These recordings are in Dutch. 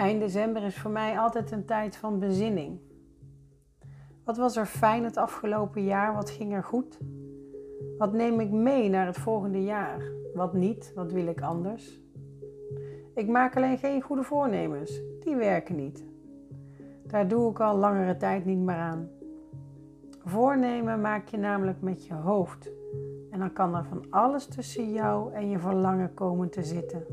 Eind december is voor mij altijd een tijd van bezinning. Wat was er fijn het afgelopen jaar? Wat ging er goed? Wat neem ik mee naar het volgende jaar? Wat niet? Wat wil ik anders? Ik maak alleen geen goede voornemens. Die werken niet. Daar doe ik al langere tijd niet meer aan. Voornemen maak je namelijk met je hoofd. En dan kan er van alles tussen jou en je verlangen komen te zitten.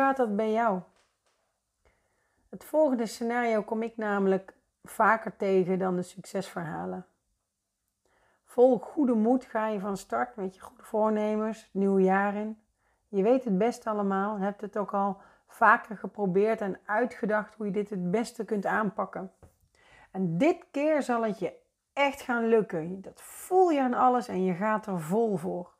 Gaat dat bij jou? Het volgende scenario kom ik namelijk vaker tegen dan de succesverhalen. Vol goede moed ga je van start met je goede voornemens, nieuw jaar in. Je weet het best allemaal, hebt het ook al vaker geprobeerd en uitgedacht hoe je dit het beste kunt aanpakken. En dit keer zal het je echt gaan lukken. Dat voel je aan alles en je gaat er vol voor.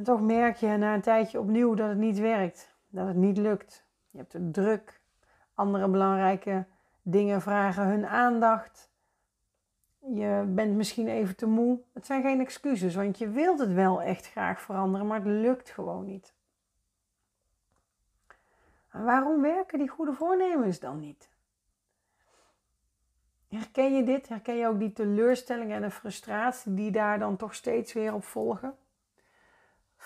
En toch merk je na een tijdje opnieuw dat het niet werkt, dat het niet lukt. Je hebt het druk. Andere belangrijke dingen vragen hun aandacht. Je bent misschien even te moe. Het zijn geen excuses, want je wilt het wel echt graag veranderen, maar het lukt gewoon niet. En waarom werken die goede voornemens dan niet? Herken je dit? Herken je ook die teleurstelling en de frustratie die daar dan toch steeds weer op volgen?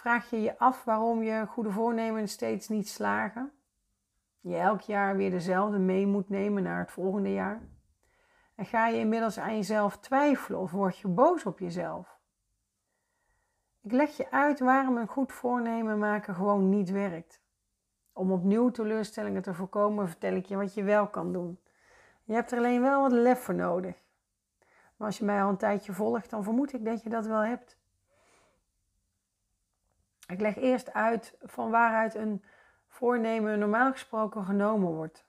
Vraag je je af waarom je goede voornemens steeds niet slagen? Je elk jaar weer dezelfde mee moet nemen naar het volgende jaar? En ga je inmiddels aan jezelf twijfelen of word je boos op jezelf? Ik leg je uit waarom een goed voornemen maken gewoon niet werkt. Om opnieuw teleurstellingen te voorkomen, vertel ik je wat je wel kan doen. Je hebt er alleen wel wat lef voor nodig. Maar als je mij al een tijdje volgt, dan vermoed ik dat je dat wel hebt. Ik leg eerst uit van waaruit een voornemen normaal gesproken genomen wordt.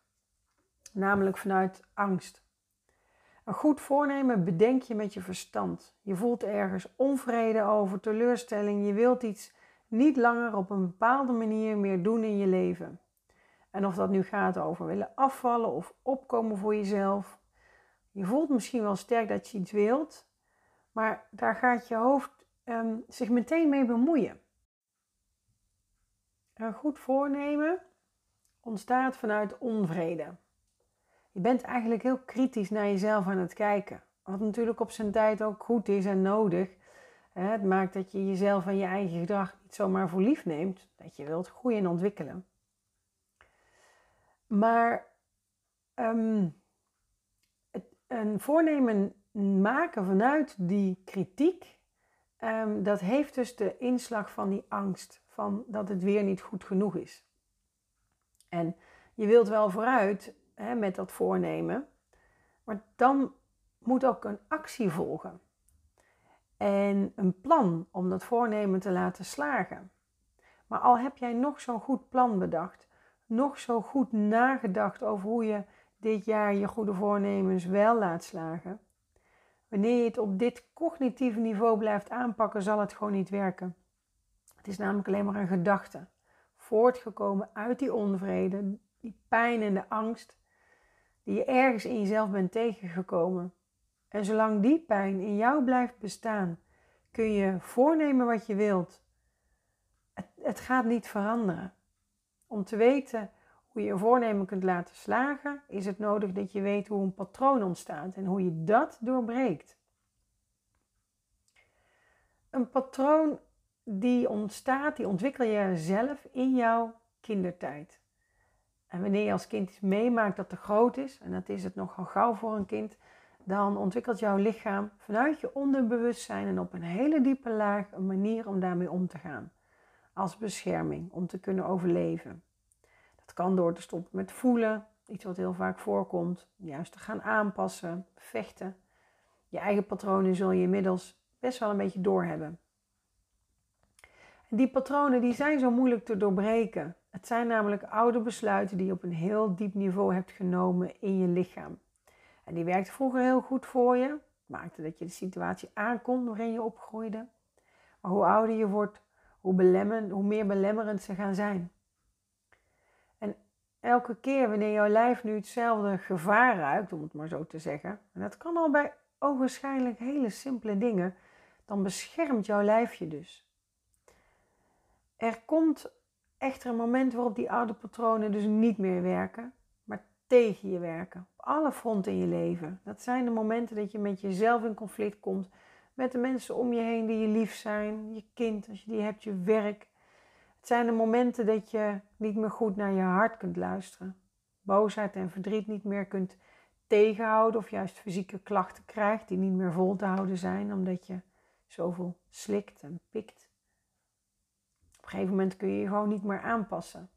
Namelijk vanuit angst. Een goed voornemen bedenk je met je verstand. Je voelt ergens onvrede over, teleurstelling. Je wilt iets niet langer op een bepaalde manier meer doen in je leven. En of dat nu gaat over willen afvallen of opkomen voor jezelf. Je voelt misschien wel sterk dat je iets wilt, maar daar gaat je hoofd um, zich meteen mee bemoeien. Een goed voornemen ontstaat vanuit onvrede. Je bent eigenlijk heel kritisch naar jezelf aan het kijken. Wat natuurlijk op zijn tijd ook goed is en nodig. Het maakt dat je jezelf en je eigen gedrag niet zomaar voor lief neemt. Dat je wilt groeien en ontwikkelen. Maar het, een voornemen maken vanuit die kritiek, um, dat heeft dus de inslag van die angst van dat het weer niet goed genoeg is. En je wilt wel vooruit hè, met dat voornemen, maar dan moet ook een actie volgen. En een plan om dat voornemen te laten slagen. Maar al heb jij nog zo'n goed plan bedacht, nog zo goed nagedacht over hoe je dit jaar je goede voornemens wel laat slagen, wanneer je het op dit cognitieve niveau blijft aanpakken, zal het gewoon niet werken. Het is namelijk alleen maar een gedachte, voortgekomen uit die onvrede, die pijn en de angst die je ergens in jezelf bent tegengekomen. En zolang die pijn in jou blijft bestaan, kun je voornemen wat je wilt. Het, het gaat niet veranderen. Om te weten hoe je een voornemen kunt laten slagen, is het nodig dat je weet hoe een patroon ontstaat en hoe je dat doorbreekt. Een patroon die ontstaat, die ontwikkel je zelf in jouw kindertijd. En wanneer je als kind iets meemaakt dat te groot is, en dat is het nogal gauw voor een kind, dan ontwikkelt jouw lichaam vanuit je onderbewustzijn en op een hele diepe laag een manier om daarmee om te gaan. Als bescherming, om te kunnen overleven. Dat kan door te stoppen met voelen, iets wat heel vaak voorkomt, juist te gaan aanpassen, vechten. Je eigen patronen zul je inmiddels best wel een beetje doorhebben. Die patronen die zijn zo moeilijk te doorbreken. Het zijn namelijk oude besluiten die je op een heel diep niveau hebt genomen in je lichaam. En die werkte vroeger heel goed voor je. Maakte dat je de situatie aankon waarin je opgroeide. Maar hoe ouder je wordt, hoe, hoe meer belemmerend ze gaan zijn. En elke keer wanneer jouw lijf nu hetzelfde gevaar ruikt, om het maar zo te zeggen. En dat kan al bij ogenschijnlijk hele simpele dingen dan beschermt jouw lijf je dus. Er komt echter een moment waarop die oude patronen dus niet meer werken, maar tegen je werken. Op alle fronten in je leven. Dat zijn de momenten dat je met jezelf in conflict komt, met de mensen om je heen die je lief zijn, je kind als je die hebt, je werk. Het zijn de momenten dat je niet meer goed naar je hart kunt luisteren. Boosheid en verdriet niet meer kunt tegenhouden of juist fysieke klachten krijgt die niet meer vol te houden zijn omdat je zoveel slikt en pikt. Op een gegeven moment kun je je gewoon niet meer aanpassen.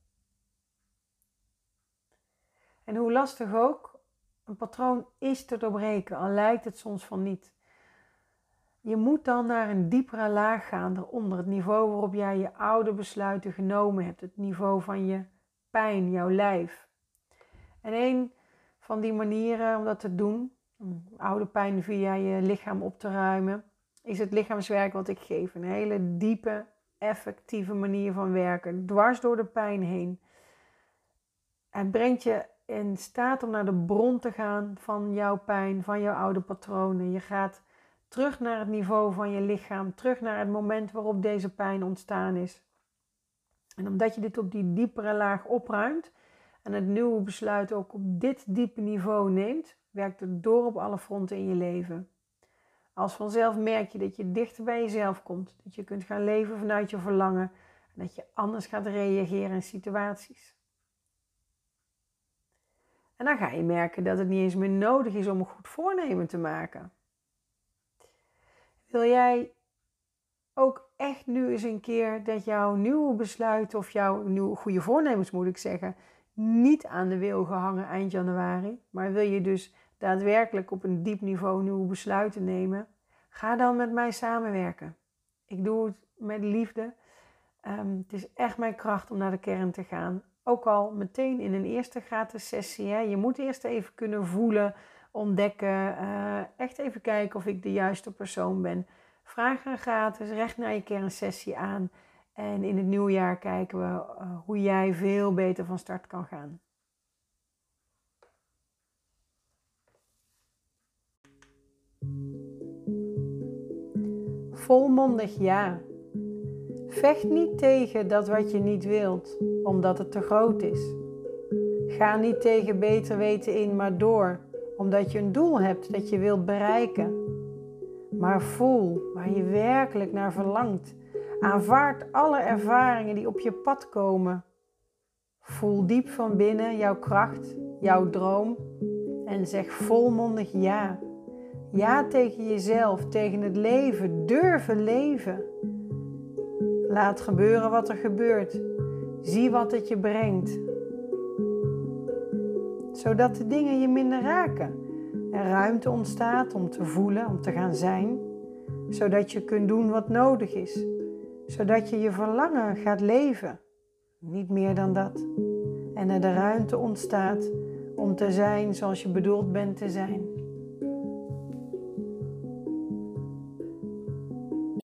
En hoe lastig ook, een patroon is te doorbreken, al lijkt het soms van niet. Je moet dan naar een diepere laag gaan eronder, het niveau waarop jij je oude besluiten genomen hebt, het niveau van je pijn, jouw lijf. En een van die manieren om dat te doen, om oude pijn via je lichaam op te ruimen, is het lichaamswerk wat ik geef. Een hele diepe, effectieve manier van werken, dwars door de pijn heen. Het brengt je in staat om naar de bron te gaan van jouw pijn, van jouw oude patronen. Je gaat terug naar het niveau van je lichaam, terug naar het moment waarop deze pijn ontstaan is. En omdat je dit op die diepere laag opruimt en het nieuwe besluit ook op dit diepe niveau neemt, werkt het door op alle fronten in je leven. Als vanzelf merk je dat je dichter bij jezelf komt, dat je kunt gaan leven vanuit je verlangen en dat je anders gaat reageren in situaties. En dan ga je merken dat het niet eens meer nodig is om een goed voornemen te maken. Wil jij ook echt nu eens een keer dat jouw nieuwe besluit of jouw nieuwe goede voornemens moet ik zeggen, niet aan de wil gehangen eind januari, maar wil je dus daadwerkelijk op een diep niveau nieuwe besluiten nemen, ga dan met mij samenwerken. Ik doe het met liefde. Um, het is echt mijn kracht om naar de kern te gaan. Ook al meteen in een eerste gratis sessie. Hè. Je moet eerst even kunnen voelen, ontdekken. Uh, echt even kijken of ik de juiste persoon ben. Vraag een gratis recht naar je kernsessie aan. En in het nieuwjaar kijken we uh, hoe jij veel beter van start kan gaan. Volmondig ja. Vecht niet tegen dat wat je niet wilt, omdat het te groot is. Ga niet tegen beter weten in, maar door, omdat je een doel hebt dat je wilt bereiken. Maar voel waar je werkelijk naar verlangt. Aanvaard alle ervaringen die op je pad komen. Voel diep van binnen jouw kracht, jouw droom en zeg volmondig ja. Ja tegen jezelf, tegen het leven, durven leven. Laat gebeuren wat er gebeurt. Zie wat het je brengt. Zodat de dingen je minder raken. Er ruimte ontstaat om te voelen, om te gaan zijn. Zodat je kunt doen wat nodig is. Zodat je je verlangen gaat leven. Niet meer dan dat. En er de ruimte ontstaat om te zijn zoals je bedoeld bent te zijn.